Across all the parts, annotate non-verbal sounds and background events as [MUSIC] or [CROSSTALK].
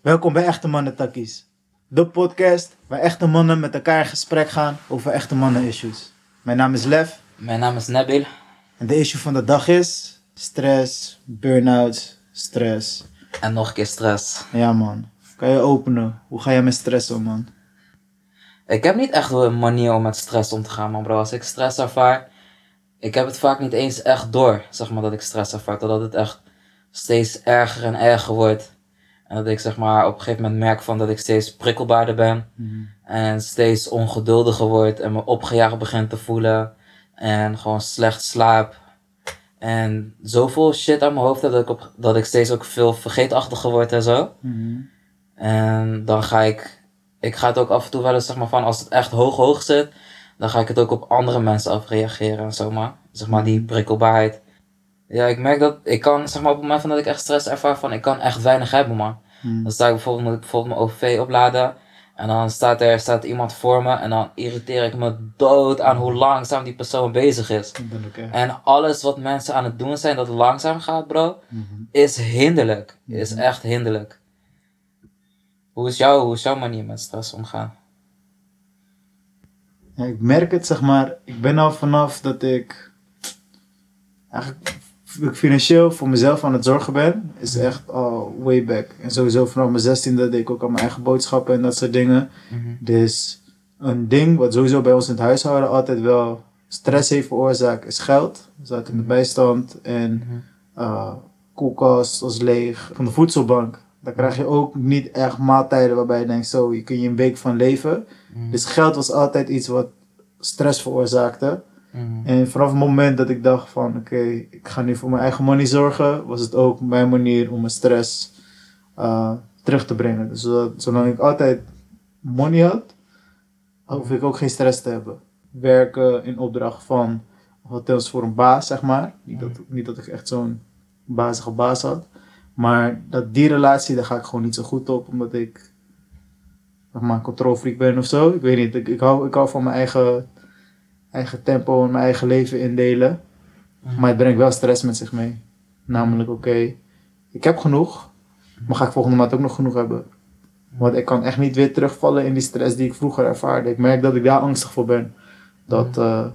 Welkom bij Echte Mannen Takkies. De podcast waar echte mannen met elkaar in gesprek gaan over echte mannen issues. Mijn naam is Lev Mijn naam is Nabil. en de issue van de dag is stress, burn-out, stress. En nog een keer stress. Ja man, kan je openen? Hoe ga je met stress om man? Ik heb niet echt een manier om met stress om te gaan, man bro. Als ik stress ervaar, ik heb het vaak niet eens echt door, zeg maar, dat ik stress ervaar. Totdat het echt steeds erger en erger wordt. En dat ik, zeg maar, op een gegeven moment merk van dat ik steeds prikkelbaarder ben. En steeds ongeduldiger word en me opgejaagd begin te voelen. En gewoon slecht slaap. En zoveel shit aan mijn hoofd heb dat ik, op, dat ik steeds ook veel vergeetachtiger word en zo. En dan ga ik, ik ga het ook af en toe wel eens zeg maar van, als het echt hoog hoog zit, dan ga ik het ook op andere mensen afreageren en zo maar. Zeg maar die prikkelbaarheid. Ja, ik merk dat, ik kan zeg maar op het moment van dat ik echt stress ervaar van, ik kan echt weinig hebben man. Dan sta ik bijvoorbeeld, moet ik bijvoorbeeld mijn OV opladen. En dan staat er staat iemand voor me en dan irriteer ik me dood aan hoe langzaam die persoon bezig is. En alles wat mensen aan het doen zijn dat langzaam gaat bro, is hinderlijk. Is echt hinderlijk. Hoe is, jouw, hoe is jouw manier met stress omgaan? Ja, ik merk het, zeg maar. Ik ben al vanaf dat ik eigenlijk ik financieel voor mezelf aan het zorgen ben, is echt al way back. En sowieso vanaf mijn zestiende deed ik ook al mijn eigen boodschappen en dat soort dingen. Dus een ding wat sowieso bij ons in het huishouden altijd wel stress heeft veroorzaakt, is geld. We zaten in de bijstand en uh, koelkast was leeg. Van de voedselbank, daar krijg je ook niet echt maaltijden waarbij je denkt, zo, je kun je een week van leven. Dus geld was altijd iets wat stress veroorzaakte. En vanaf het moment dat ik dacht van, oké, ik ga nu voor mijn eigen money zorgen, was het ook mijn manier om mijn stress uh, terug te brengen. Dus zodat, zolang ik altijd money had, hoef ik ook geen stress te hebben. Werken in opdracht van hotels voor een baas, zeg maar. Niet dat, niet dat ik echt zo'n bazige baas had. Maar dat die relatie, daar ga ik gewoon niet zo goed op, omdat ik zeg maar, een controlfreak ben of zo. Ik weet niet, ik, ik, hou, ik hou van mijn eigen, eigen tempo en mijn eigen leven indelen. Maar het brengt wel stress met zich mee. Namelijk, oké, ik heb genoeg, maar ga ik volgende maand ook nog genoeg hebben? Want ik kan echt niet weer terugvallen in die stress die ik vroeger ervaarde. Ik merk dat ik daar angstig voor ben. Dat, eh,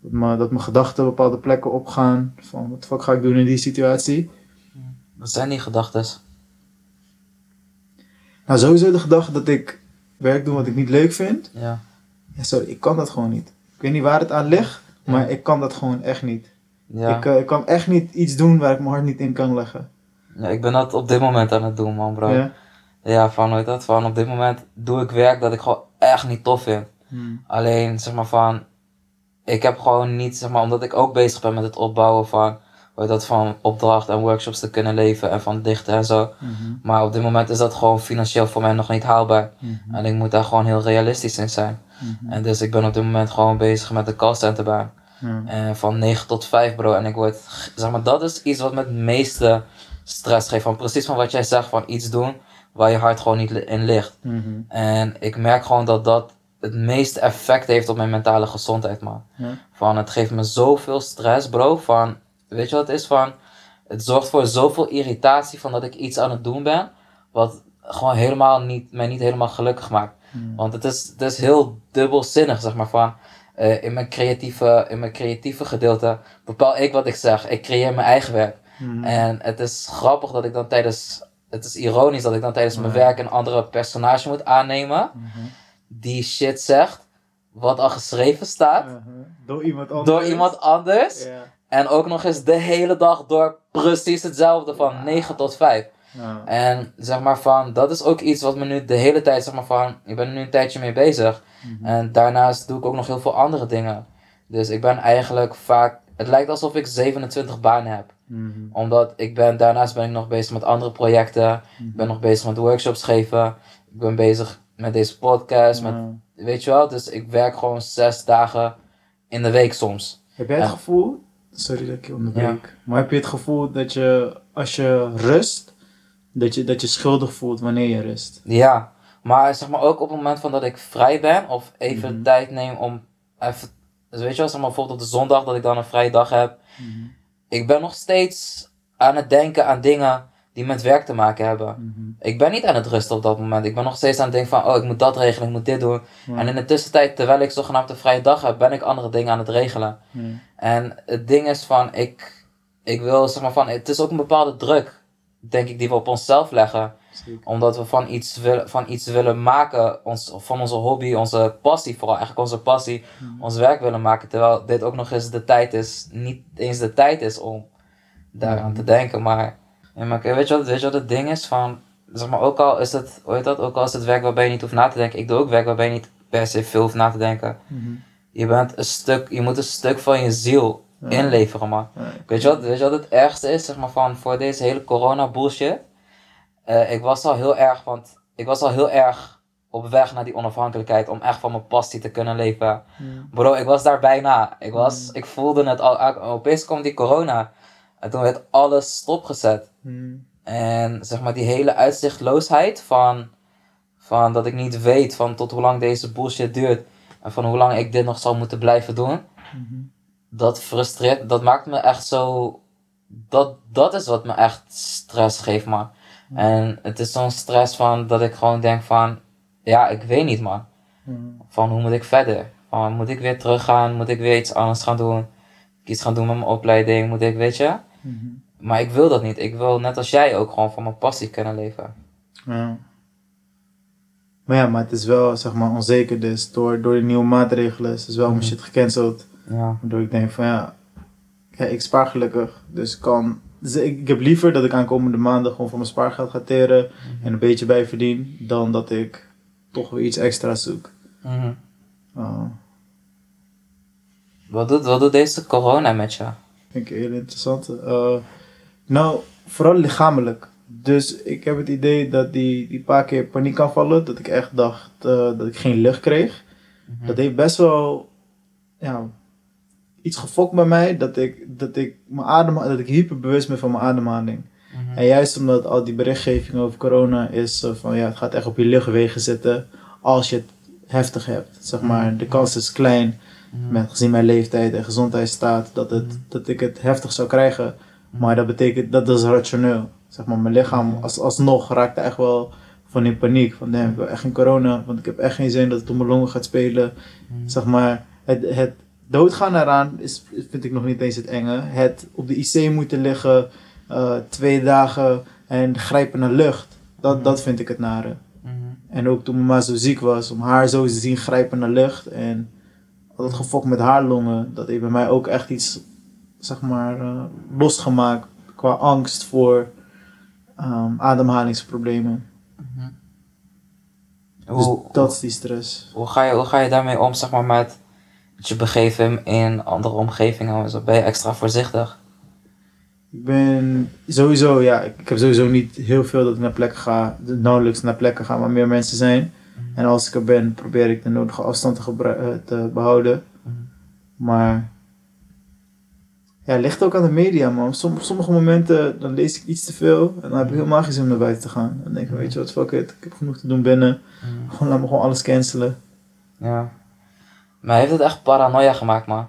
dat, mijn, dat mijn gedachten bepaalde plekken opgaan. Van, wat fuck ga ik doen in die situatie? Wat zijn die gedachten? Nou, sowieso de gedachte dat ik werk doe wat ik niet leuk vind. Ja. Ja, sorry, ik kan dat gewoon niet. Ik weet niet waar het aan ligt, maar ik kan dat gewoon echt niet. Ja. Ik, eh, ik kan echt niet iets doen waar ik mijn hart niet in kan leggen. ja, ik ben dat op dit moment aan het doen, man, bro. Ja, Ja? van, hoe dat? Van, op dit moment doe ik werk dat ik gewoon echt niet tof vind. Hmm. Alleen, zeg maar van, ik heb gewoon niet, zeg maar, omdat ik ook bezig ben met het opbouwen van, dat, van opdracht en workshops te kunnen leven en van dichten en zo. Mhm. Maar op dit moment is dat gewoon financieel voor mij nog niet haalbaar. Mhm. En ik moet daar gewoon heel realistisch in zijn. Mhm. En dus ik ben op dit moment gewoon bezig met de callcenterbaan. Ja. En van 9 tot 5 bro. En ik word, zeg maar, dat is iets wat me het meeste stress geeft. Van precies van wat jij zegt, van iets doen waar je hart gewoon niet in ligt. Mhm. En ik merk gewoon dat dat het meeste effect heeft op mijn mentale gezondheid, man. Ja. Van, het geeft me zoveel stress, bro. Van, weet je wat het is? Van, het zorgt voor zoveel irritatie van dat ik iets aan het doen ben. Wat gewoon helemaal niet, mij niet helemaal gelukkig maakt. Mhm. Want het is, het is heel dubbelzinnig, zeg maar, van... eh, in, mijn creatieve, in mijn creatieve gedeelte bepaal ik wat ik zeg. Ik creëer mijn eigen werk. Mhm. En het is grappig dat ik dan tijdens... Het is ironisch dat ik dan tijdens mijn werk een andere personage moet aannemen. Mhm. Die shit zegt, wat al geschreven staat. Mhm. Door iemand anders. Door iemand anders. En ook nog eens de hele dag door precies hetzelfde van Ja. 9 tot 5. Ja. En zeg maar van, dat is ook iets wat me nu de hele tijd, zeg maar van, ik ben er nu een tijdje mee bezig. Mhm. En daarnaast doe ik ook nog heel veel andere dingen. Dus ik ben eigenlijk vaak, het lijkt alsof ik 27 banen heb. Mhm. Omdat ik ben, daarnaast ben ik nog bezig met andere projecten. Mhm. Ik ben nog bezig met workshops geven. Ik ben bezig met deze podcast. Met, weet je wel, dus ik werk gewoon zes dagen in de week soms. Heb jij het gevoel, sorry dat ik je onderbreek, maar heb je het gevoel dat je als je rust, dat je, dat je schuldig voelt wanneer je rust? Ja, maar zeg maar ook op het moment van dat ik vrij ben of even Mhm. tijd neem om even, dus weet je wel, zeg maar bijvoorbeeld op de zondag dat ik dan een vrije dag heb. Ik ben nog steeds aan het denken aan dingen die met werk te maken hebben. Mhm. Ik ben niet aan het rusten op dat moment. Ik ben nog steeds aan het denken van, oh, ik moet dat regelen, ik moet dit doen. Ja. En in de tussentijd, terwijl ik zogenaamd een vrije dag heb, ben ik andere dingen aan het regelen. Ja. En het ding is van, ik, ik wil zeg maar van, het is ook een bepaalde druk, denk ik, die we op onszelf leggen. Zeker. Omdat we van iets willen, van iets willen maken, ons, van onze hobby, onze passie, vooral eigenlijk onze passie, Mhm. ons werk willen maken. Terwijl dit ook nog eens de tijd is, niet eens de tijd is om daaraan Mhm. te denken. Maar, maar weet, je wat, weet je wat het ding is? Van, zeg maar, ook al is het, hoe heet dat, ook al is het werk waarbij je niet hoeft na te denken. Ik doe ook werk waarbij je niet per se veel hoeft na te denken. Mhm. Je bent een stuk, je moet een stuk van je ziel. Inleveren, man. Weet je, wat, weet je wat het ergste is, zeg maar, van voor deze hele corona bullshit? Eh, ik was al heel erg, want ik was al heel erg op weg naar die onafhankelijkheid om echt van mijn passie te kunnen leven. Bro, ik was daar bijna. Ik, was, Mm. ik voelde het al, opeens kwam die corona. En toen werd alles stopgezet. En zeg maar die hele uitzichtloosheid van, van dat ik niet weet van tot hoe lang deze bullshit duurt. En van hoe lang ik dit nog zal moeten blijven doen Mhm. Dat frustreert, dat maakt me echt zo. Dat, dat is wat me echt stress geeft, man. En het is zo'n stress van dat ik gewoon denk van, ja, ik weet niet, man. Mhm. Van hoe moet ik verder? Van moet ik weer teruggaan? Moet ik weer iets anders gaan doen? Iets gaan doen met mijn opleiding? Moet ik, weet je? Mhm. Maar ik wil dat niet. Ik wil net als jij ook gewoon van mijn passie kunnen leven. Ja. Maar ja, maar het is wel zeg maar onzeker dus. Door, door de nieuwe maatregelen is dus wel mijn Mhm. shit gecanceld. Ja. Waardoor ik denk van ja, ja ik spaar gelukkig. Dus ik kan, dus ik, ik heb liever dat ik aankomende maanden gewoon van mijn spaargeld ga teren. En een beetje bij verdien. Dan dat ik toch weer iets extra zoek. Mhm. Uh, Wat, doet, wat doet deze corona met je? vind ik heel interessant. Eh, nou, vooral lichamelijk. Dus ik heb het idee dat die, die paar keer paniek kan vallen. Dat ik echt dacht eh, dat ik geen lucht kreeg. Mhm. Dat heeft best wel ja, iets gefokt bij mij. Dat ik, dat ik, mijn adem, dat ik hyperbewust ben van mijn ademhaling. Mhm. En juist omdat al die berichtgeving over corona is eh, van ja, het gaat echt op je luchtwegen zitten. Als je het heftig hebt. Zeg maar, de kans is klein. Mhm. Met gezien mijn leeftijd en gezondheidsstaat. Dat, het, Mhm. dat ik het heftig zou krijgen. Maar dat betekent, dat is rationeel. Zeg maar, mijn lichaam als, alsnog raakte echt wel van in paniek. Van nee, ik wil echt geen corona. Want ik heb echt geen zin dat het op mijn longen gaat spelen. Mhm. Zeg maar, het, het doodgaan eraan is, vind ik nog niet eens het enge. Het op de IC moeten liggen, eh, twee dagen en grijpen naar lucht. Dat, Mhm. dat vind ik het nare. Mhm. En ook toen mama zo ziek was, om haar zo te zien grijpen naar lucht. En al dat gefokt met haar longen, dat heeft bij mij ook echt iets, zeg maar, eh, losgemaakt. Qua angst voor ehm, ademhalingsproblemen. Mhm. Dus Hoe, dat is die stress. hoe, ga je, hoe ga je daarmee om, zeg maar, met het je begeven in andere omgevingen? en zo? Ben je extra voorzichtig? Ik ben sowieso, ja, ik, heb sowieso niet heel veel dat ik naar plekken ga, nauwelijks naar plekken ga waar meer mensen zijn. En als ik er ben, probeer ik de nodige afstand te, eh, te behouden. Mhm. Maar ja, ligt ook aan de media, man. Op som- sommige momenten dan lees ik iets te veel en dan heb ik helemaal geen zin om naar buiten te gaan. Dan denk ik, weet je wat, fuck it, ik heb genoeg te doen binnen. Mhm. Gewoon laat me gewoon alles cancelen. Ja. Maar heeft het echt paranoia gemaakt, man.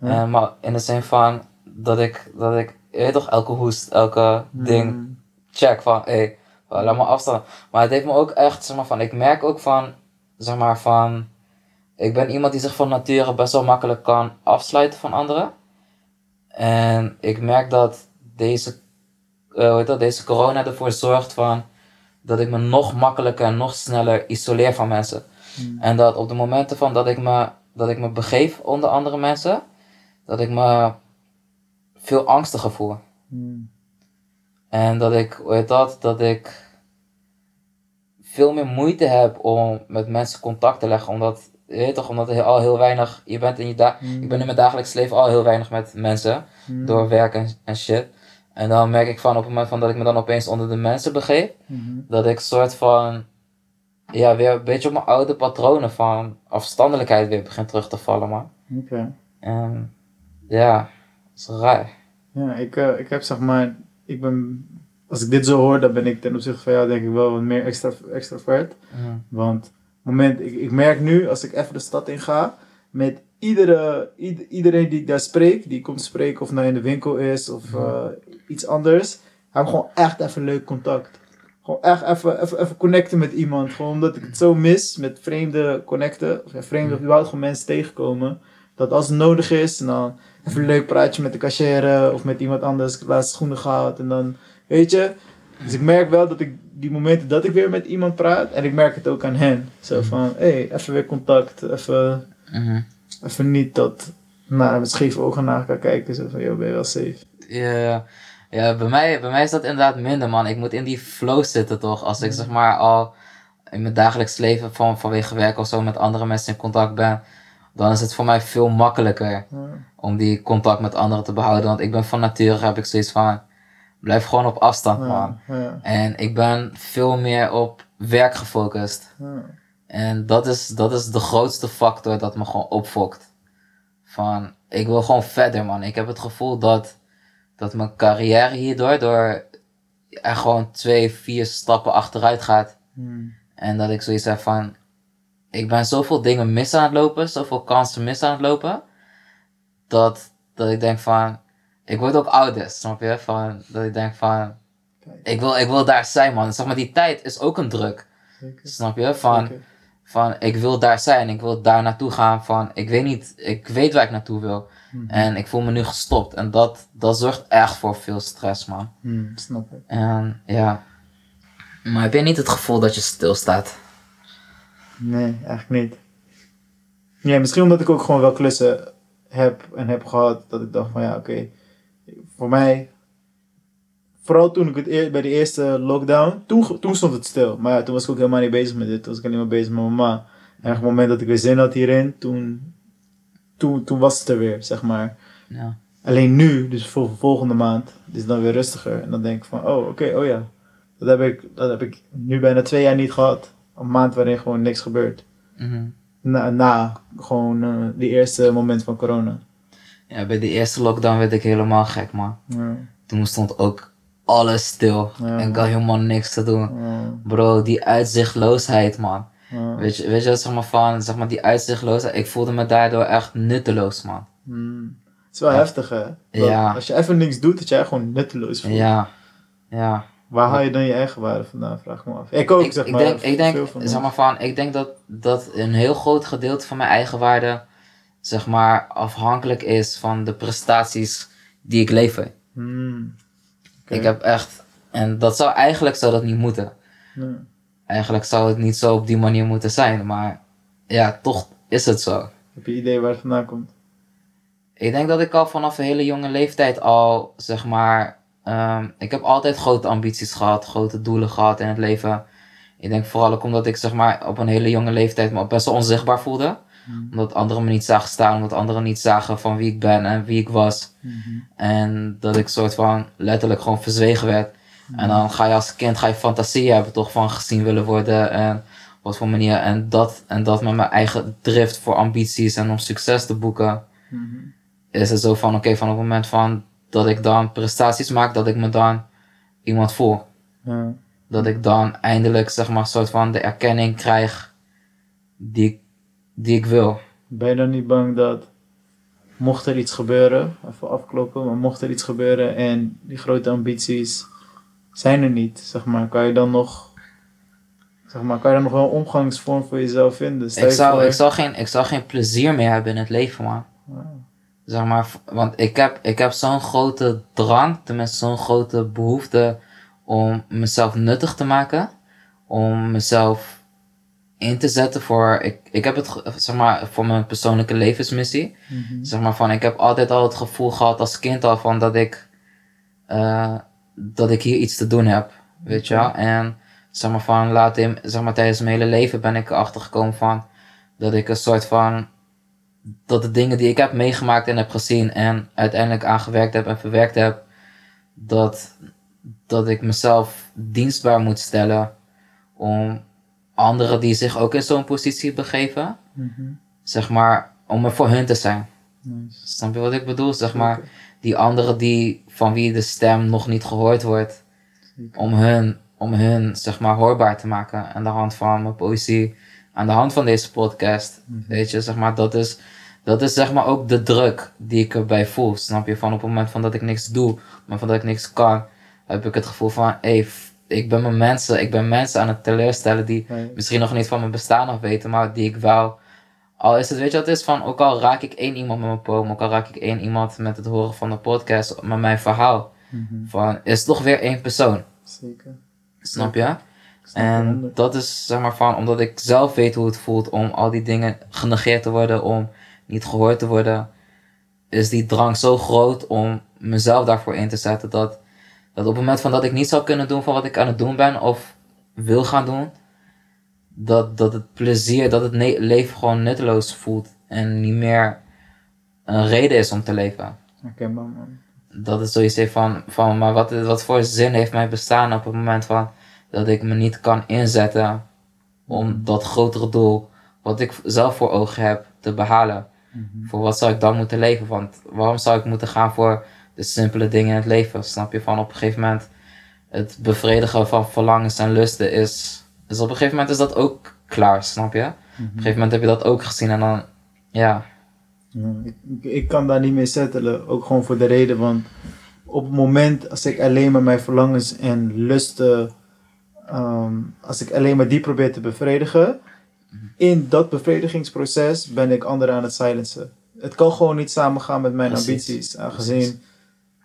Ja. Eh, maar in de zin van dat ik, dat ik, je weet toch, elke hoest, elke ding, Mm, check van, hé, hey, laat me afstaan. Maar het heeft me ook echt, zeg maar, van, ik merk ook van, zeg maar, van, ik ben iemand die zich van nature best wel makkelijk kan afsluiten van anderen. En ik merk dat deze, eh, hoe heet dat, deze corona ervoor zorgt van, dat ik me nog makkelijker en nog sneller isoleer van mensen. mm, En dat op de momenten van dat ik me, dat ik me begeef onder andere mensen, dat ik me veel angstiger voel. mm, En dat ik, hoe heet dat, dat ik veel meer moeite heb om met mensen contact te leggen. Omdat, je weet toch, omdat er al heel weinig, je bent in je da mm, ik ben in mijn dagelijks leven al heel weinig met mensen, mm, door werk en, en shit. En dan merk ik van op het moment van dat ik me dan opeens onder de mensen begeef, dat ik soort van, ja, weer een beetje op mijn oude patronen van afstandelijkheid weer begin terug te vallen, man. Oké. En ja, dat is raar. Ja, ik, eh, ik heb zeg maar, ik ben, als ik dit zo hoor, dan ben ik ten opzichte van jou denk ik wel wat meer extra, extravert. Mhm. Want moment, ik, ik merk nu, als ik even de stad in ga, met iedere, ied- iedereen die ik daar spreek, die komt spreken of nou in de winkel is of Mhm. eh, iets anders, heb gewoon echt even leuk contact. Gewoon echt even, even, even connecten met iemand. Gewoon omdat ik het zo mis met vreemde connecten. Of ja, vreemde of überhaupt gewoon mensen tegenkomen. Dat als het nodig is, en dan even een leuk praatje met de cashier of met iemand anders. Ik heb laatst schoenen gehad en dan, weet je. Dus ik merk wel dat ik die momenten dat ik weer met iemand praat. En ik merk het ook aan hen. Zo van, hé, hey, even weer contact. Even, Mhm. even niet dat naar met scheve ogen naar elkaar kijken. Zo van, joh, ben je wel safe. Ja, ja bij, mij, bij mij is dat inderdaad minder, man. Ik moet in die flow zitten, toch? Als ik zeg maar al in mijn dagelijks leven van, vanwege werk of zo met andere mensen in contact ben, dan is het voor mij veel makkelijker om die contact met anderen te behouden. Want ik ben van nature, heb ik zoiets van, blijf gewoon op afstand, man. En ik ben veel meer op werk gefocust. En dat is, dat is de grootste factor dat me gewoon opfokt. Van, ik wil gewoon verder, man. Ik heb het gevoel dat, dat mijn carrière hierdoor, door er gewoon twee, vier stappen achteruit gaat. Hmm. En dat ik zoiets heb van, ik ben zoveel dingen mis aan het lopen, zoveel kansen mis aan het lopen. Dat, dat ik denk van, ik word ook ouder, snap je? Van, dat ik denk van, ik wil, ik wil daar zijn, man. Zeg maar, die tijd is ook een druk. zeker. Snap je? Van, Zeker. van ik wil daar zijn, ik wil daar naartoe gaan. Van ik weet niet, ik weet waar ik naartoe wil. Mhm. En ik voel me nu gestopt. En dat, dat zorgt echt voor veel stress, man. Hmm, snap ik. En ja. Maar heb je niet het gevoel dat je stilstaat? Nee, eigenlijk niet. Ja, misschien omdat ik ook gewoon wel klussen heb en heb gehad. Dat ik dacht van ja, oké. voor mij. Vooral toen ik het eer- bij de eerste lockdown. Toen, toen stond het stil. Maar ja, toen was ik ook helemaal niet bezig met dit. Toen was ik alleen maar bezig met mama. En op het moment dat ik weer zin had hierin. Toen, toen, toen was het er weer, zeg maar. Ja. Alleen nu, dus voor volgende maand, is het dan weer rustiger. En dan denk ik van, oh, oké, oh ja. Dat heb, ik, dat heb ik nu bijna twee jaar niet gehad. Een maand waarin gewoon niks gebeurt. Mhm. Na, na gewoon eh die eerste moment van corona. ja, bij de eerste lockdown werd ik helemaal gek, man. Ja, Toen stond ook alles stil. Ja. En ik had helemaal niks te doen. ja, Bro, die uitzichtloosheid, man. Ja. Weet je, weet je, zeg maar van, zeg maar die uitzichtloosheid. Ik voelde me daardoor echt nutteloos, man. Hmm. Het is wel Ja. heftig, hè? Ja. Als je even niks doet, dat jij gewoon nutteloos voelt. Ja, ja. Waar haal je dan je eigen waarde vandaan, vraag ik me af. Ik ook, ik, zeg ik maar. denk, ik denk, van zeg maar van, ik denk dat, dat een heel groot gedeelte van mijn eigen waarde, zeg maar, afhankelijk is van de prestaties die ik lever. Hmm. Ik heb echt, en dat zou eigenlijk zou dat niet moeten. Eigenlijk zou het niet zo op die manier moeten zijn, maar ja, toch is het zo. Heb je idee waar het vandaan komt? Ik denk dat ik al vanaf een hele jonge leeftijd al, zeg maar, ehm, ik heb altijd grote ambities gehad, grote doelen gehad in het leven. Ik denk vooral ook omdat ik, zeg maar, op een hele jonge leeftijd me best wel onzichtbaar voelde. Mhm. Omdat anderen me niet zagen staan, omdat anderen niet zagen van wie ik ben en wie ik was. Mhm. En dat ik soort van letterlijk gewoon verzwegen werd. En dan ga je als kind ga je fantasieën hebben toch van gezien willen worden en wat voor manier. En dat, en dat met mijn eigen drift voor ambities en om succes te boeken Mhm. is het zo van, oké, van het moment van dat ik dan prestaties maak, dat ik me dan iemand voel. Dat ik dan eindelijk, zeg maar, soort van de erkenning krijg die, ik- die ik wil. Ben je dan niet bang dat, mocht er iets gebeuren, even afkloppen, maar mocht er iets gebeuren en die grote ambities zijn er niet, zeg maar, kan je dan nog, zeg maar, kan je dan nog wel een omgangsvorm voor jezelf vinden? Stel Ik je zou, voor- ik, zou geen, ik zou geen plezier meer hebben in het leven, man. Zeg maar, want ik heb, ik heb zo'n grote drang, tenminste zo'n grote behoefte om mezelf nuttig te maken. Om mezelf in te zetten voor, ik, ik heb het, zeg maar, voor mijn persoonlijke levensmissie. Mhm. Zeg maar van, ik heb altijd al het gevoel gehad als kind al van dat ik, eh, dat ik hier iets te doen heb, weet je wel. En zeg maar van, laat in, zeg maar tijdens mijn hele leven ben ik erachter gekomen van, dat ik een soort van, dat de dingen die ik heb meegemaakt en heb gezien en uiteindelijk aangewerkt heb en verwerkt heb, dat, dat ik mezelf dienstbaar moet stellen om anderen die zich ook in zo'n positie begeven, Mhm. zeg maar, om er voor hun te zijn. Nice. Snap je wat ik bedoel? Zeg maar. Die anderen die, van wie de stem nog niet gehoord wordt, om hun, om hun, zeg maar, hoorbaar te maken aan de hand van mijn poëzie, aan de hand van deze podcast. Mhm. Weet je, zeg maar, dat is, dat is zeg maar ook de druk die ik erbij voel. Snap je? Van op het moment van dat ik niks doe, op het moment van dat ik niks kan, heb ik het gevoel van, hey, ik ben mijn mensen, ik ben mensen aan het teleurstellen die Nee. misschien nog niet van mijn bestaan af weten, maar die ik wel. Al is het, weet je wat het is? Van, ook al raak ik één iemand met mijn poem, ook al raak ik één iemand met het horen van de podcast, met mijn verhaal, Mhm. van, is toch weer één persoon. Zeker. Snap je? En 100. dat is zeg maar van, omdat ik zelf weet hoe het voelt om al die dingen genegeerd te worden, om niet gehoord te worden, is die drang zo groot om mezelf daarvoor in te zetten dat, dat op het moment van dat ik niet zou kunnen doen van wat ik aan het doen ben of wil gaan doen, dat, dat het plezier, dat het leven gewoon nutteloos voelt en niet meer een reden is om te leven. Herkenbaar, man. Dat is zoiets van, van maar wat, wat voor zin heeft mijn bestaan op het moment van dat ik me niet kan inzetten om dat grotere doel, wat ik zelf voor ogen heb, te behalen. Mhm. Voor wat zou ik dan moeten leven? Want waarom zou ik moeten gaan voor de simpele dingen in het leven? Snap je? Van op een gegeven moment het bevredigen van verlangens en lusten is, dus op een gegeven moment is dat ook klaar, snap je? Op een gegeven moment heb je dat ook gezien en dan, ja, Ja, ik, kan daar niet mee settelen. Ook gewoon voor de reden, want op het moment als ik alleen maar mijn verlangens en lusten, ehm, als ik alleen maar die probeer te bevredigen, in dat bevredigingsproces ben ik anderen aan het silencen. Het kan gewoon niet samengaan met mijn Precies. ambities, aangezien Precies.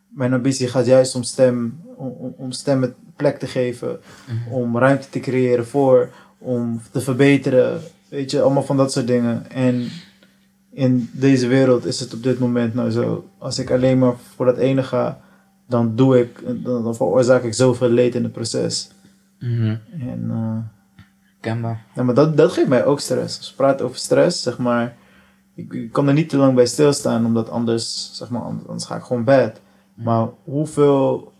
mijn ambitie gaat juist om stem, om- om stemmen plek te geven, Mhm. om ruimte te creëren voor, om te verbeteren, weet je, allemaal van dat soort dingen. En in deze wereld is het op dit moment nou zo. Als ik alleen maar voor dat ene ga, dan doe ik, dan, dan veroorzaak ik zoveel leed in het proces. Mhm. En eh, kenbaar. ja, maar dat, dat geeft mij ook stress. Als we praten over stress, zeg maar, ik, ik kan er niet te lang bij stilstaan, omdat anders, zeg maar, anders, anders ga ik gewoon bad. Maar hoeveel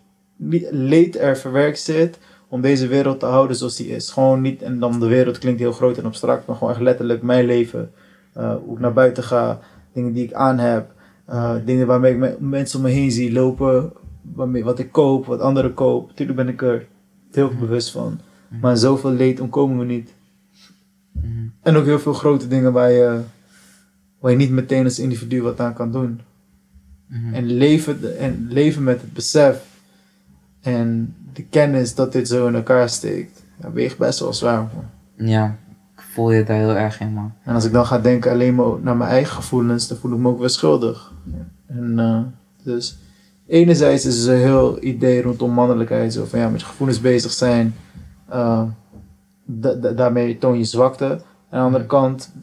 leed er verwerkt zit om deze wereld te houden zoals die is. Gewoon niet, en dan de wereld klinkt heel groot en abstract, maar gewoon echt letterlijk mijn leven. Uh, hoe ik naar buiten ga, dingen die ik aan heb, uh, dingen waarmee ik me- mensen om me heen zie lopen, waarmee, wat ik koop, wat anderen koop. Natuurlijk ben ik er heel bewust van. Maar zoveel leed ontkomen we niet. Mhm. En ook heel veel grote dingen waar je, waar je niet meteen als individu wat aan kan doen. Mhm. En leven, en leven met het besef en de kennis dat dit zo in elkaar steekt, ja, weegt best wel zwaar. Man. Ja, ik voel je daar heel erg in, man. En als ik dan ga denken alleen maar naar mijn eigen gevoelens, dan voel ik me ook weer schuldig. En eh, dus enerzijds is er een heel idee rondom mannelijkheid, zo van ja, met je gevoelens bezig zijn, eh, da- da- daarmee toon je zwakte. Aan de andere kant,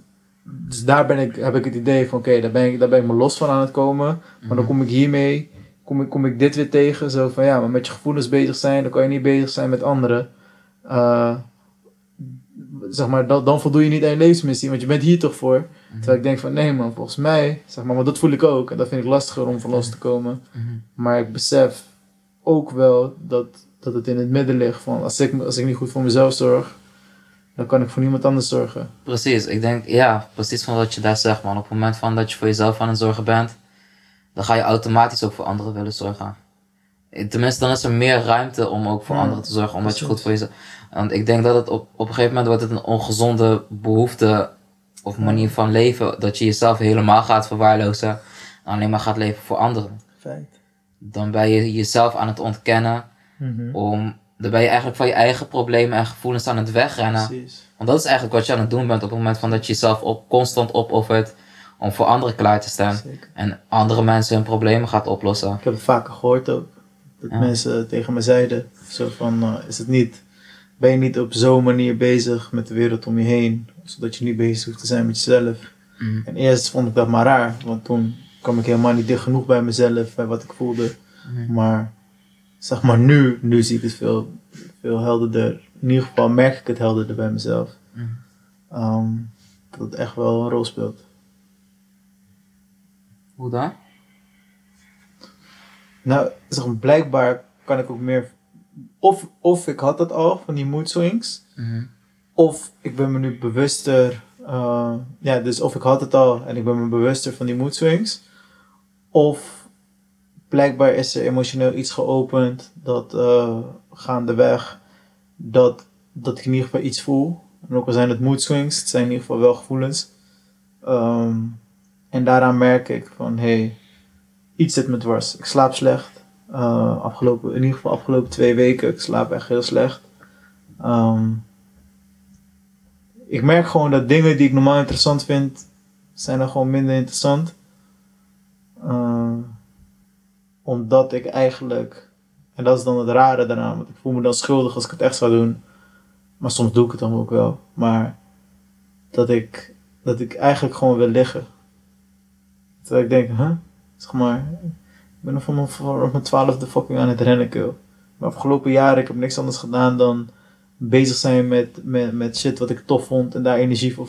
dus daar ben ik, heb ik het idee van oké, daar, ben ik, daar ben ik me los van aan het komen. Maar dan kom ik hiermee, kom ik, kom ik dit weer tegen. Zo van ja, maar met je gevoelens bezig zijn, dan kan je niet bezig zijn met anderen. Eh, zeg maar, dan, dan voldoe je niet aan je levensmissie, want je bent hier toch voor. Terwijl ik denk van nee man, volgens mij, zeg maar, maar dat voel ik ook. En dat vind ik lastiger om van los te komen. Mhm. Maar ik besef ook wel dat, dat het in het midden ligt van als ik, als ik niet goed voor mezelf zorg, dan kan ik voor niemand anders zorgen. Precies, ik denk, ja, precies van wat je daar zegt, man. Op het moment van dat je voor jezelf aan het zorgen bent, dan ga je automatisch ook voor anderen willen zorgen. Tenminste, dan is er meer ruimte om ook voor Ja, anderen te zorgen, omdat je goed voor jezelf... Want ik denk dat het op, op een gegeven moment wordt het een ongezonde behoefte of manier van leven, dat je jezelf helemaal gaat verwaarlozen en alleen maar gaat leven voor anderen. Feit. Dan ben je jezelf aan het ontkennen om... Dan ben je eigenlijk van je eigen problemen en gevoelens aan het wegrennen. Precies. Want dat is eigenlijk wat je aan het doen bent op het moment van dat je jezelf op, constant opoffert om voor anderen klaar te staan. Zeker. En andere mensen hun problemen gaat oplossen. Ik heb het vaker gehoord ook. Dat Ja. mensen tegen me zeiden, zo van, eh, is het niet, ben je niet op zo'n manier bezig met de wereld om je heen, zodat je niet bezig hoeft te zijn met jezelf. Mhm. En eerst vond ik dat maar raar, want toen kwam ik helemaal niet dicht genoeg bij mezelf, bij wat ik voelde. Maar zeg maar nu, nu zie ik het veel, veel helderder. In ieder geval merk ik het helderder bij mezelf. Mhm. Ehm, dat het echt wel een rol speelt. Hoe dan? Nou, zeg blijkbaar kan ik ook meer. Of, of ik had dat al van die mood swings. Mhm. Of ik ben me nu bewuster. eh, ja, dus of ik had het al en ik ben me bewuster van die mood swings. Of blijkbaar is er emotioneel iets geopend dat eh, gaandeweg dat, dat ik in ieder geval iets voel. En ook al zijn het mood swings, het zijn in ieder geval wel gevoelens. Ehm, en daaraan merk ik van hé, hey, iets zit me dwars. Ik slaap slecht. Uh, afgelopen, in ieder geval afgelopen twee weken. Ik slaap echt heel slecht. Ehm, ik merk gewoon dat dingen die ik normaal interessant vind, zijn dan gewoon minder interessant. Uh, omdat ik eigenlijk, en dat is dan het rare daaraan, want ik voel me dan schuldig als ik het echt zou doen. Maar soms doe ik het dan ook wel. Maar dat ik, dat ik eigenlijk gewoon wil liggen. Terwijl ik denk, huh? Zeg maar, ik ben van mijn, van mijn twaalfde fucking aan het rennen, kill. Maar afgelopen jaren, ik heb niks anders gedaan dan bezig zijn met, met, met shit wat ik tof vond. En daar energie voor,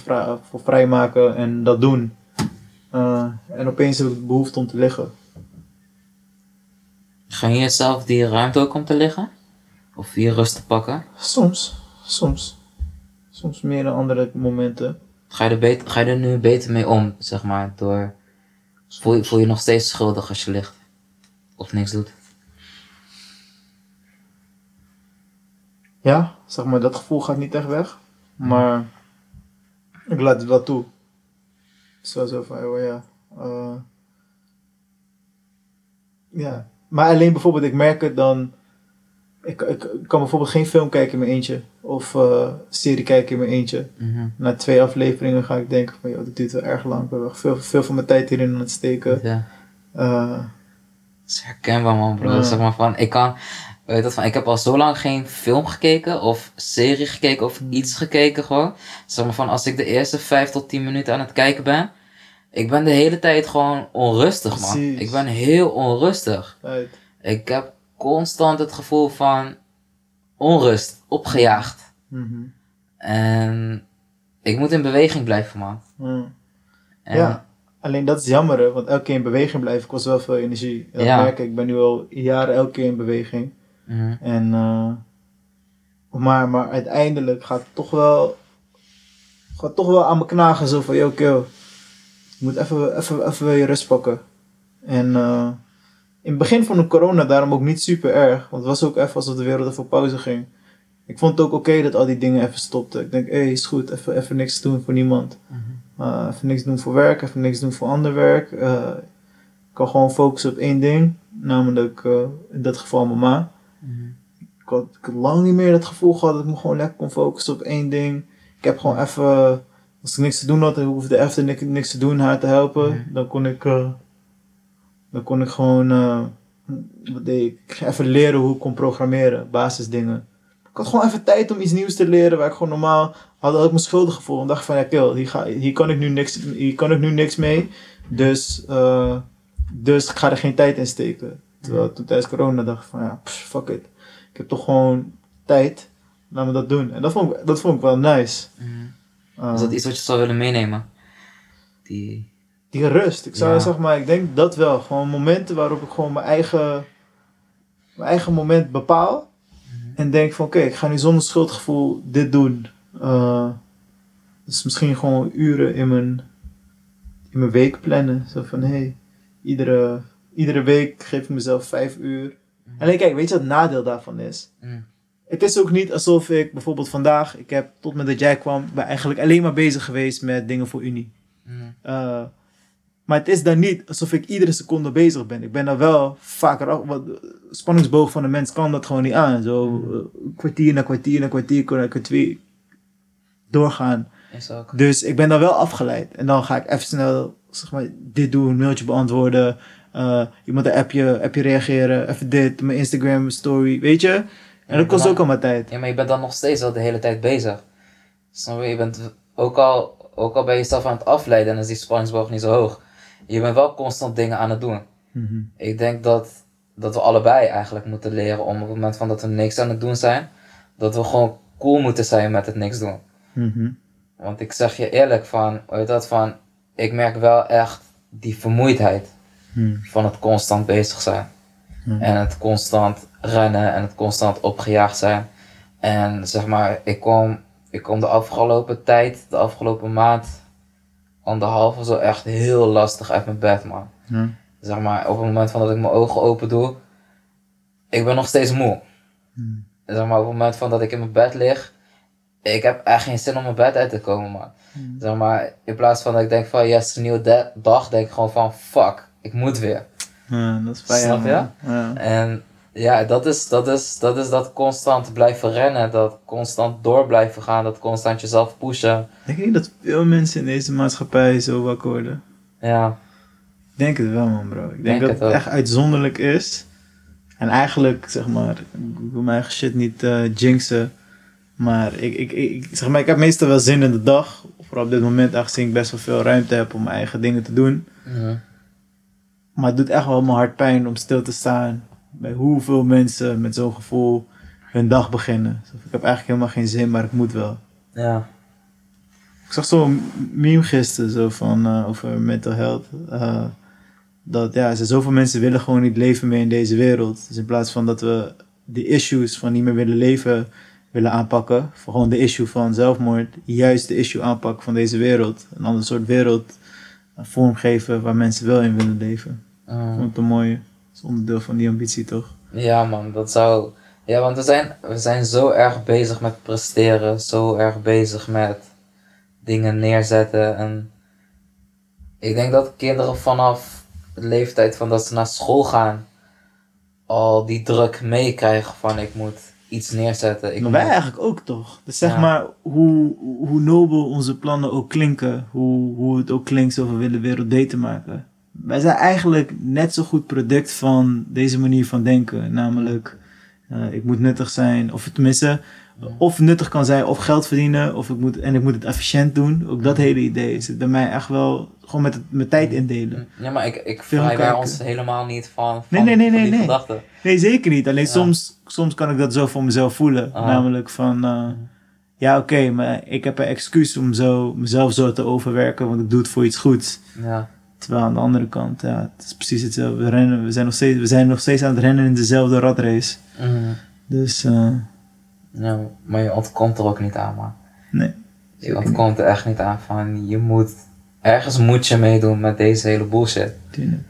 voor vrijmaken en dat doen. Uh, en opeens heb ik behoefte om te liggen. Ga je jezelf die ruimte ook om te liggen? Of je rust te pakken? Soms, soms. Soms meer dan andere momenten. Ga je er, beter, ga je er nu beter mee om, zeg maar, door... Voel je, voel je nog steeds schuldig als je ligt? Of niks doet? Ja, zeg maar, dat gevoel gaat niet echt weg. Maar ik laat het wel toe. Zo, zo van, oh ja. Uh, ja, maar alleen bijvoorbeeld, ik merk het dan. Ik, ik, kan bijvoorbeeld geen film kijken in mijn eentje. Of uh, serie kijken in mijn eentje. Mhm. Na twee afleveringen ga ik denken van, joh, dit duurt wel erg lang. Ik heb veel, veel van mijn tijd hierin aan het steken. Ja. Uh, Dat is herkenbaar man bro. Zeg maar van, ik kan... Weet dat van, ik heb al zo lang geen film gekeken of serie gekeken of iets gekeken gewoon. Zeg maar van, als ik de eerste vijf tot tien minuten aan het kijken ben. Ik ben de hele tijd gewoon onrustig man. Precies. Ik ben heel onrustig. uit. Ik heb constant het gevoel van onrust, opgejaagd. Mhm. En ik moet in beweging blijven man. Ja. En Ja, alleen dat is jammer, hè, want elke keer in beweging blijven kost wel veel energie. Dat Ja. merk ik. Ik ben nu al jaren elke keer in beweging. Mhm. En, eh, maar, maar uiteindelijk gaat het toch wel, gaat toch wel aan me knagen. Zo van, yo, kill. Je moet even, even, even je rust pakken. En eh, in het begin van de corona daarom ook niet super erg. Want het was ook even alsof de wereld even op pauze ging. Ik vond het ook oké dat al die dingen even stopten. Ik denk, hé, hey, is goed. Even, even niks doen voor niemand. Uh, even niks doen voor werk, even niks doen voor ander werk. Uh, ik kan gewoon focussen op één ding. Namelijk, uh, in dat geval mama. Mhm. Ik had, ik had lang niet meer het gevoel gehad dat ik me gewoon lekker kon focussen op één ding. Ik heb gewoon even, als ik niks te doen had, en ik hoefde even niks, niks te doen, haar te helpen. Mhm. Dan kon ik, uh, dan kon ik gewoon, uh, wat deed ik? Ik ging even leren hoe ik kon programmeren, basisdingen. Ik had gewoon even tijd om iets nieuws te leren waar ik gewoon normaal had, had ik me schuldig gevoeld. En dacht van, ja kill, hier, ga, hier, kan ik nu niks, hier kan ik nu niks mee. Dus, uh, dus ik ga er geen tijd in steken. Terwijl toen tijdens corona dacht ik van, ja, pff, fuck it. Ik heb toch gewoon tijd. Laat me dat doen. En dat vond ik, dat vond ik wel nice. Uh, Is dat iets wat je zou willen meenemen? Die... die rust. Ik zou Ja. zeg maar, ik denk dat wel. Gewoon momenten waarop ik gewoon mijn eigen, mijn eigen moment bepaal. En denk van oké, ik ga nu zonder schuldgevoel dit doen. Uh, dus misschien gewoon uren in mijn, in mijn week plannen. Zo van hé, hey, iedere, iedere week geef ik mezelf vijf uur. Alleen kijk, weet je wat het nadeel daarvan is? Mm. Het is ook niet alsof ik bijvoorbeeld vandaag, ik heb tot met dat jij kwam, ben eigenlijk alleen maar bezig geweest met dingen voor Unie. Uh, maar het is dan niet alsof ik iedere seconde bezig ben. Ik ben daar wel vaker af. Want spanningsboog van de mens kan dat gewoon niet aan. Zo uh, kwartier na kwartier na kwartier na kwartier doorgaan. Ook. Dus ik ben daar wel afgeleid. En dan ga ik even snel zeg maar, dit doen, een mailtje beantwoorden. Uh, iemand een appje, appje reageren. Even dit, mijn Instagram story, weet je. En dat kost dan- ook allemaal tijd. Ja, maar je bent dan nog steeds wel de hele tijd bezig. Snap je? Je bent ook al, ook al ben je jezelf aan het afleiden en is die spanningsboog niet zo hoog. Je bent wel constant dingen aan het doen. Mhm. Ik denk dat, dat we allebei eigenlijk moeten leren om op het moment van dat we niks aan het doen zijn, dat we gewoon cool moeten zijn met het niks doen. Mhm. Want ik zeg je eerlijk van, heet dat van, ik merk wel echt die vermoeidheid Mhm. van het constant bezig zijn. En het constant rennen en het constant opgejaagd zijn. En zeg maar, ik kom, ik kom de afgelopen tijd, de afgelopen maand, anderhalve zo echt heel lastig uit mijn bed, man. Ja. Zeg maar, op het moment van dat ik mijn ogen open doe, ik ben nog steeds moe. Hmm. Zeg maar, op het moment van dat ik in mijn bed lig, ik heb echt geen zin om mijn bed uit te komen, man. Hmm. Zeg maar, in plaats van dat ik denk van, yes, een nieuwe da- dag, denk ik gewoon van, fuck, ik moet weer. Ja, dat is fijn. Snap je? man. Ja. En ja, dat is, dat, is, dat is dat constant blijven rennen, dat constant door blijven gaan, dat constant jezelf pushen. Ik denk niet dat veel mensen in deze maatschappij zo wakker worden. Ja, Ik denk het wel, man, bro. Ik denk, Denk dat het echt uitzonderlijk is. En eigenlijk, zeg maar, ik wil mijn eigen shit niet eh, jinxen. Maar ik, ik, ik, zeg maar ik heb meestal wel zin in de dag. Vooral op dit moment, aangezien ik best wel veel ruimte heb om mijn eigen dingen te doen. Mhm. Maar het doet echt wel mijn hart pijn om stil te staan. Bij hoeveel mensen met zo'n gevoel hun dag beginnen. Dus ik heb eigenlijk helemaal geen zin, maar ik moet wel. ja, Ik zag zo'n meme gisteren zo van, eh, over mental health. eh, dat ja, zoveel mensen willen gewoon niet leven meer in deze wereld. Dus in plaats van dat we de issues van niet meer willen leven willen aanpakken. Voor gewoon de issue van zelfmoord. Juist de issue aanpakken van deze wereld. Een ander soort wereld eh, vormgeven waar mensen wel in willen leven. Ik Mhm. vond het een mooie. Is onderdeel van die ambitie toch? ja man, dat zou... Ja, want we zijn, we zijn zo erg bezig met presteren, zo erg bezig met dingen neerzetten. En ik denk dat kinderen vanaf de leeftijd van dat ze naar school gaan, al die druk meekrijgen van ik moet iets neerzetten. Ik maar wij eigenlijk ook toch? Dus zeg Ja. maar, hoe, hoe nobel onze plannen ook klinken, hoe, hoe het ook klinkt zo we willen wereld beter maken. Wij zijn eigenlijk net zo goed product van deze manier van denken. Namelijk, eh, ik moet nuttig zijn, of tenminste, of nuttig kan zijn, of geld verdienen, of ik moet, en ik moet het efficiënt doen. Ook dat hele idee is het bij mij echt wel gewoon met het, mijn tijd indelen. Ja, maar ik, ik kijken. ons helemaal niet van, van, Nee, nee, nee, van nee, die nee. gedachten. Nee, zeker niet. Alleen Ja. soms, soms kan ik dat zo voor mezelf voelen. Ah. Namelijk van, eh, ja oké, maar ik heb een excuus om zo, mezelf zo te overwerken, want ik doe het voor iets goeds. Ja, Terwijl aan de andere kant, ja, het is precies hetzelfde. We, rennen, we, zijn, nog steeds, we zijn nog steeds aan het rennen in dezelfde ratrace. Mhm. Dus, ja, maar je ontkomt er ook niet aan, man. nee. Je ontkomt er echt niet aan van, je moet, ergens moet je meedoen met deze hele bullshit. Tuurlijk.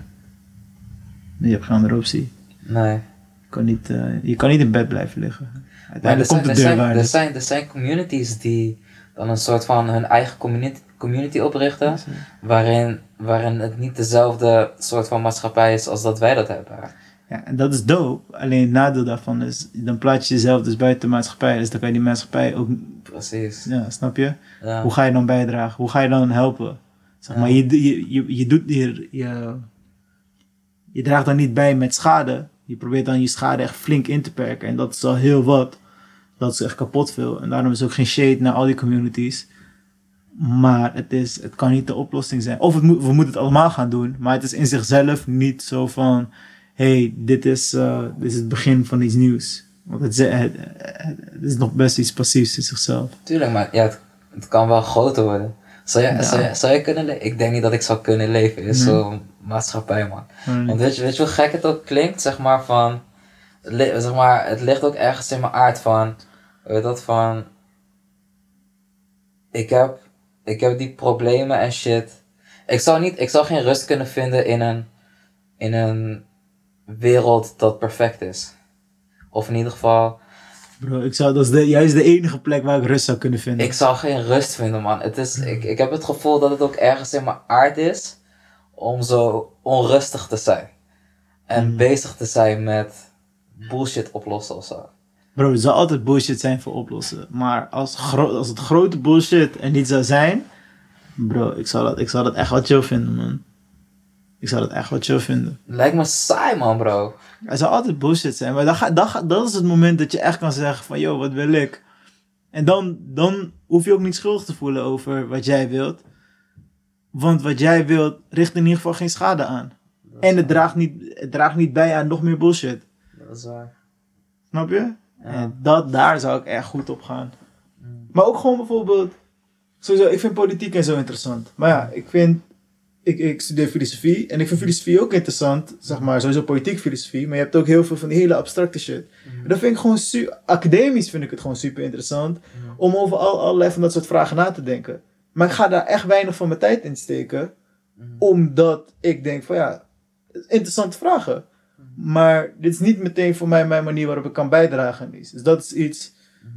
Je hebt geen andere optie. Nee. Je kan niet, eh, je kan niet in bed blijven liggen. Maar er Uiteindelijk zijn, komt er, de zijn, er, zijn, er zijn communities die dan een soort van hun eigen community, community oprichten, waarin, waarin het niet dezelfde soort van maatschappij is als dat wij dat hebben. Ja, en dat is dope. Alleen het nadeel daarvan is, dan plaats je jezelf dus buiten de maatschappij. Dus dan kan je die maatschappij ook, Precies. ja, snap je? Ja. Hoe ga je dan bijdragen? Hoe ga je dan helpen? Zeg maar, je, je, je, je doet je, je, je draagt dan niet bij met schade. Je probeert dan je schade echt flink in te perken. En dat is al heel wat. Dat is echt kapot veel. En daarom is ook geen shade naar al die communities. Maar het, is, het kan niet de oplossing zijn. Of het moet, we moeten het allemaal gaan doen. Maar het is in zichzelf niet zo van... hey, dit is, eh, dit is het begin van iets nieuws. Want het, is- het, het, is nog best iets passiefs in zichzelf. Tuurlijk, maar ja, het, het kan wel groter worden. Zou je, Ja. zou je, zou kunnen leven? Ik denk niet dat ik zou kunnen leven in Nee. zo'n maatschappij, man. Want weet je, weet je hoe gek het ook klinkt? Zeg maar van. Zeg maar, het ligt ook ergens in mijn aard van. Weet je dat van. Ik heb, ik heb die problemen en shit. Ik zou, niet, ik zou geen rust kunnen vinden in een, in een wereld dat perfect is. Of in ieder geval, Bro, ik zou, dat is de, juist de enige plek waar ik rust zou kunnen vinden. ik zou geen rust vinden, man. Het is, ik, ik heb het gevoel dat het ook ergens in mijn aard is om zo onrustig te zijn. En Mm. bezig te zijn met bullshit oplossen of zo. Bro, er zal altijd bullshit zijn voor oplossen. Maar als, gro- als het grote bullshit er niet zou zijn... Bro, ik zou, dat, ik zou dat echt wat chill vinden, man. Ik zou dat echt wat chill vinden. Lijkt me saai, man, bro. Er zal altijd bullshit zijn. Maar dan ga, ga, dat is het moment dat je echt kan zeggen van... Yo, wat wil ik? En dan, dan hoef je ook niet schuldig te voelen over wat jij wilt. Want wat jij wilt, richt in ieder geval geen schade aan. En het draagt niet, het draagt niet bij aan nog meer bullshit. Dat is waar. Snap je? Ja. En dat, daar zou ik echt goed op gaan. Mm. Maar ook gewoon bijvoorbeeld... Sowieso, ik vind politiek en zo interessant. Maar ja, ik vind... Ik, ik studeer filosofie. En ik vind filosofie ook interessant. Zeg maar, sowieso politiek filosofie. Maar je hebt ook heel veel van die hele abstracte shit. En dat vind ik gewoon... Academisch vind ik het gewoon super interessant. Om over al, allerlei van dat soort vragen na te denken. Maar ik ga daar echt weinig van mijn tijd in steken. Mhm. Omdat ik denk van ja... Interessante vragen. Maar dit is niet meteen voor mij mijn manier waarop ik kan bijdragen aan iets. Dus dat is iets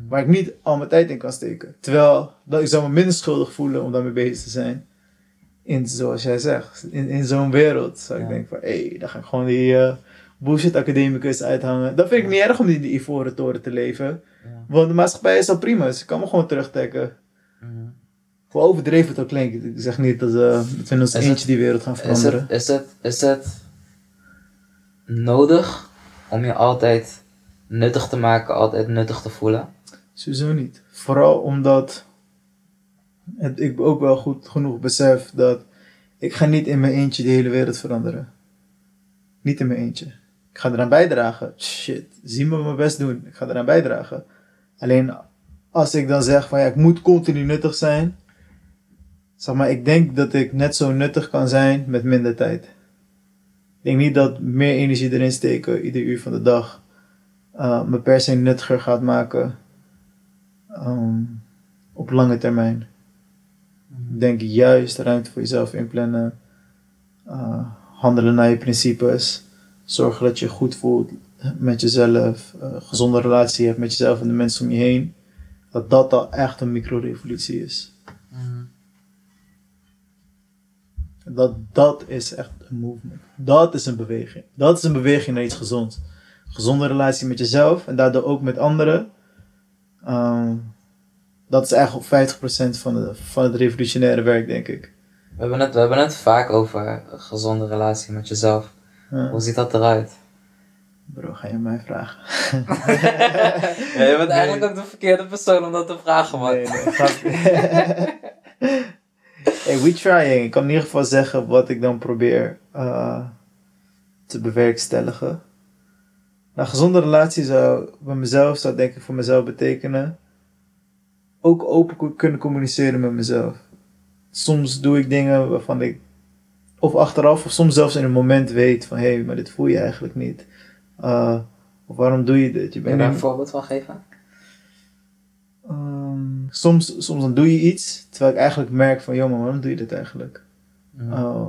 waar ik niet al mijn tijd in kan steken. Terwijl dat ik zou me minder schuldig voelen om daarmee bezig te zijn. in, zoals jij zegt, in, in zo'n wereld. Zou ik denken van, hé, hey, dan ga ik gewoon die eh, bullshit academicus uithangen. Dat vind ik niet erg om in die ivoren toren te leven. Ja. Want de maatschappij is al prima, dus ik kan me gewoon terugtrekken. Mhm. Hoe overdreven het ook klinkt. Ik zeg niet dat, dat we in ons Is eentje het- die wereld gaan Is veranderen. het, is, het, is het nodig om je altijd nuttig te maken, altijd nuttig te voelen? Sowieso niet. Vooral omdat ik ook wel goed genoeg besef dat ik ga niet in mijn eentje de hele wereld veranderen. Niet in mijn eentje. Ik ga eraan bijdragen. Shit, zie me mijn best doen. Ik ga eraan bijdragen. Alleen als ik dan zeg van ja, ik moet continu nuttig zijn. Zeg maar, ik denk dat ik net zo nuttig kan zijn met minder tijd. Ik denk niet dat meer energie erin steken, ieder uur van de dag, eh, me per se nuttiger gaat maken ehm, op lange termijn. Ik denk juist ruimte voor jezelf inplannen, eh, handelen naar je principes, zorgen dat je goed voelt met jezelf, eh, gezonde relatie hebt met jezelf en de mensen om je heen. Dat dat al echt een microrevolutie is. Mhm. Dat, dat is echt een movement. Dat is een beweging. Dat is een beweging naar iets gezonds. Gezonde relatie met jezelf en daardoor ook met anderen. Ehm, dat is eigenlijk 50% van, de, van het revolutionaire werk, denk ik. We hebben, het, we hebben het vaak over een gezonde relatie met jezelf. Ja. Hoe ziet dat eruit? Bro, ga je mij vragen? [LAUGHS] Ja, je bent eigenlijk ook de verkeerde persoon om dat te vragen, man. Nee, nee. [LAUGHS] hey, we trying. Ik kan in ieder geval zeggen wat ik dan probeer eh, te bewerkstelligen. Nou, gezonde relatie zou bij mezelf, zou denk ik voor mezelf betekenen. Ook open kunnen communiceren met mezelf. Soms doe ik dingen waarvan ik, of achteraf, of soms zelfs in een moment weet van hé, hey, maar dit voel je eigenlijk niet. Eh, of waarom doe je dit? Je Kun je bent daar een voorbeeld van geven? Ehm, soms, soms dan doe je iets, terwijl ik eigenlijk merk van, joh, maar waarom doe je dit eigenlijk? Uh,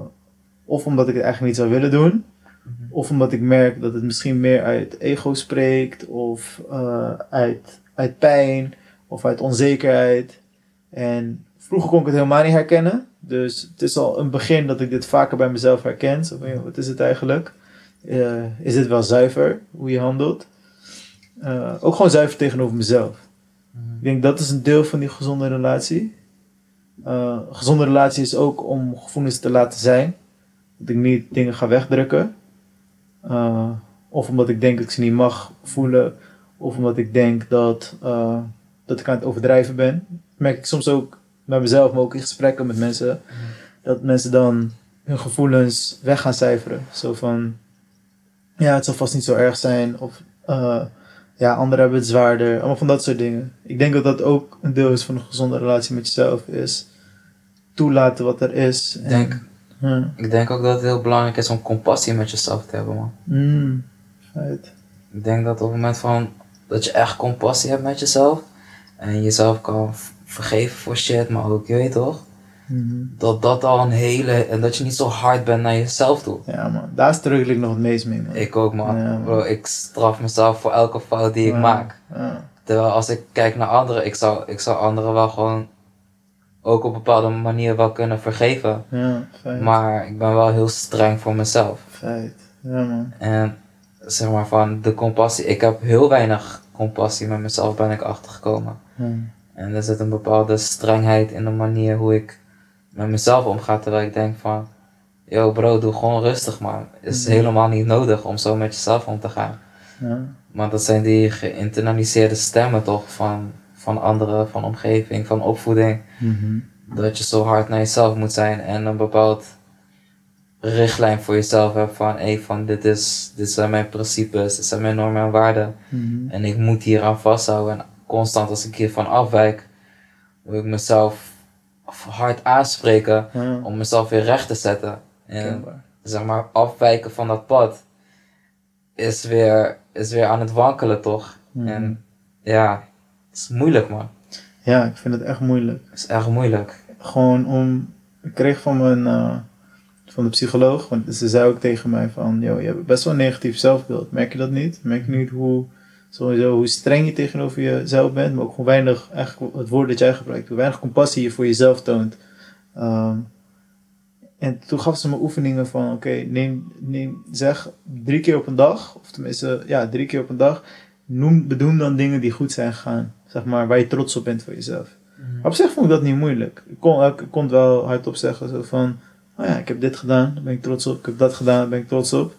of omdat ik het eigenlijk niet zou willen doen, Mhm. of omdat ik merk dat het misschien meer uit ego spreekt, of uh, uit, uit pijn, of uit onzekerheid. En vroeger kon ik het helemaal niet herkennen, dus het is al een begin dat ik dit vaker bij mezelf herken. Zo van, joh, wat is het eigenlijk? Uh, is dit wel zuiver, hoe je handelt? Ook gewoon zuiver tegenover mezelf. Ik denk dat is een deel van die gezonde relatie. Uh, gezonde relatie is ook om gevoelens te laten zijn. Dat ik niet dingen ga wegdrukken. Uh, of omdat ik denk dat ik ze niet mag voelen. Of omdat ik denk dat, uh, dat ik aan het overdrijven ben. Dat merk ik soms ook bij mezelf, maar ook in gesprekken met mensen. Dat mensen dan hun gevoelens weg gaan cijferen. Zo van, ja, het zal vast niet zo erg zijn. Of ja, anderen hebben het zwaarder. Allemaal van dat soort dingen. Ik denk dat dat ook een deel is van een gezonde relatie met jezelf. Is toelaten wat er is. Ik denk, ja. ik denk ook dat het heel belangrijk is om compassie met jezelf te hebben, man. Mm. Ik denk dat op het moment van dat je echt compassie hebt met jezelf en jezelf kan vergeven voor shit, maar ook, je weet toch, Dat dat al een hele, en dat je niet zo hard bent naar jezelf toe. Ja man, daar struggle ik nog het meest mee man. Ik ook, man. Ja, man. Bro, ik straf mezelf voor elke fout die ik Ja, maak. Ja. Terwijl als ik kijk naar anderen, ik zou, ik zou anderen wel gewoon ook op een bepaalde manier wel kunnen vergeven. Ja, feit. Maar ik ben wel heel streng voor mezelf. Feit. Ja man. En zeg maar van de compassie, ik heb heel weinig compassie met mezelf ben ik achtergekomen. Ja. En er zit een bepaalde strengheid in de manier hoe ik met mezelf omga. Terwijl ik denk van, yo bro, doe gewoon rustig man. Het is Mhm. helemaal niet nodig om zo met jezelf om te gaan. Ja. Maar dat zijn die geïnternaliseerde stemmen toch van, van anderen, van omgeving, van opvoeding. Mhm. Dat je zo hard naar jezelf moet zijn en een bepaald richtlijn voor jezelf hebt van, hé, van dit, is, dit zijn mijn principes, dit zijn mijn normen en waarden. Mhm. En ik moet hier aan vasthouden. En constant als ik hiervan afwijk, wil ik mezelf hard aanspreken Ja. om mezelf weer recht te zetten. En Kenbaar. zeg maar afwijken van dat pad is weer, is weer aan het wankelen toch? Mhm. En ja, het is moeilijk man. Ja, ik vind het echt moeilijk. Het is echt moeilijk. Gewoon om. Ik kreeg van mijn. eh, van de psycholoog, want ze zei ook tegen mij van, joh, je hebt best wel een negatief zelfbeeld. Merk je dat niet? Merk je niet hoe, sowieso, hoe streng je tegenover jezelf bent, maar ook hoe weinig, eigenlijk het woord dat jij gebruikt, hoe weinig compassie je voor jezelf toont. Ehm, En toen gaf ze me oefeningen van, oké, neem, neem, zeg drie keer op een dag, of tenminste, ja, drie keer op een dag, noem, bedoel dan dingen die goed zijn gegaan. Zeg maar, waar je trots op bent voor jezelf. Mhm. Op zich vond ik dat niet moeilijk. Ik kon, ik kon wel hardop zeggen, zo van, oh ja, ik heb dit gedaan, daar ben ik trots op. Ik heb dat gedaan, daar ben ik trots op.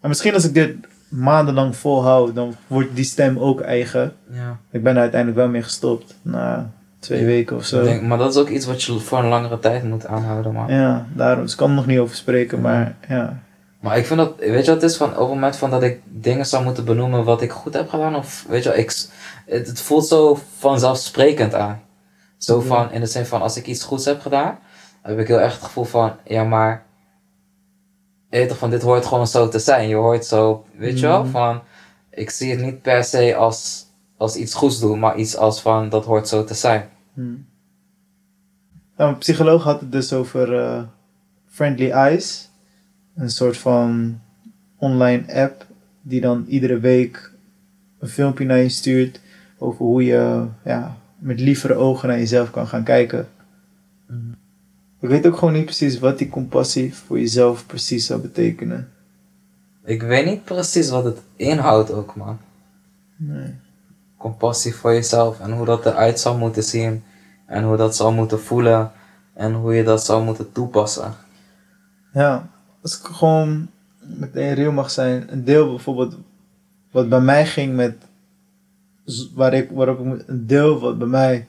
En misschien als ik dit maandenlang volhoud, dan wordt die stem ook eigen. Ja. Ik ben er uiteindelijk wel mee gestopt, na twee weken of zo. Denk, maar dat is ook iets wat je voor een langere tijd moet aanhouden, man. Ja, daarom. Dus ik kan er nog niet over spreken, Ja. maar ja. Maar ik vind dat, weet je wat het is? Van, op het moment van dat ik dingen zou moeten benoemen wat ik goed heb gedaan, of weet je wel, ik, het, het voelt zo vanzelfsprekend aan. Zo van, in de zin van, als ik iets goeds heb gedaan, heb ik heel erg het gevoel van, ja maar, weet toch van, dit hoort gewoon zo te zijn. Je hoort zo, weet je wel, Mhm. van, ik zie het niet per se als, als iets goeds doen, maar iets als van, dat hoort zo te zijn. Hm. Nou, een psycholoog had het dus over eh, Friendly Eyes. Een soort van online app die dan iedere week een filmpje naar je stuurt over hoe je ja, met lievere ogen naar jezelf kan gaan kijken. Mhm. Ik weet ook gewoon niet precies wat die compassie voor jezelf precies zou betekenen. Ik weet niet precies wat het inhoudt ook, man. Nee. compassie voor jezelf en hoe dat eruit zou moeten zien en hoe dat zou moeten voelen en hoe je dat zou moeten toepassen. Ja, als ik gewoon meteen real mag zijn, een deel bijvoorbeeld wat bij mij ging met, waar ik, waarop ik, een deel wat bij mij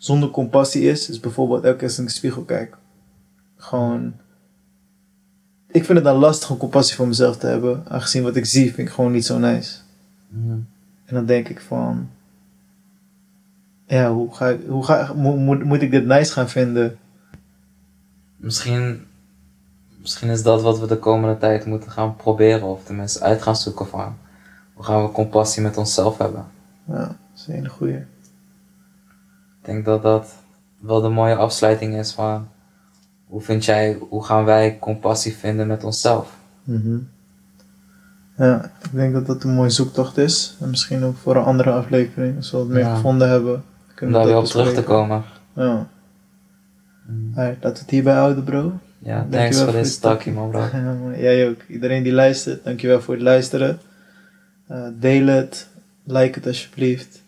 zonder compassie is, is bijvoorbeeld elke keer als ik in de spiegel kijk. Gewoon, ik vind het dan lastig om compassie voor mezelf te hebben, aangezien wat ik zie vind ik gewoon niet zo nice. En dan denk ik van, ja, hoe ga ik, hoe ga, moet, moet, moet ik dit nice gaan vinden? Misschien, misschien is dat wat we de komende tijd moeten gaan proberen of tenminste uit gaan zoeken van hoe gaan we compassie met onszelf hebben. Ja, dat is een hele goeie. Ik denk dat dat wel de mooie afsluiting is van hoe vind jij, hoe gaan wij compassie vinden met onszelf? Mhm. Ja, ik denk dat dat een mooie zoektocht is. En misschien ook voor een andere aflevering, als we wat meer Ja. gevonden hebben. Om Kunnen daar we weer op terug te komen. Ja. Alright, laten we het hierbij houden, bro. Ja, Dankjewel thanks voor dit je stukje man bro. [LAUGHS] Jij ook. Iedereen die luistert, dankjewel voor het luisteren. Eh, deel het, like het alsjeblieft.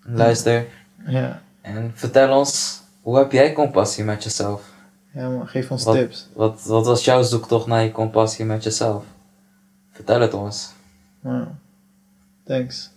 Luister. Ja, En vertel ons, hoe heb jij compassie met jezelf? ja man, geef ons Wat- tips. Wat, wat was jouw zoektocht naar je compassie met jezelf? Vertel het ons. Ja. Thanks.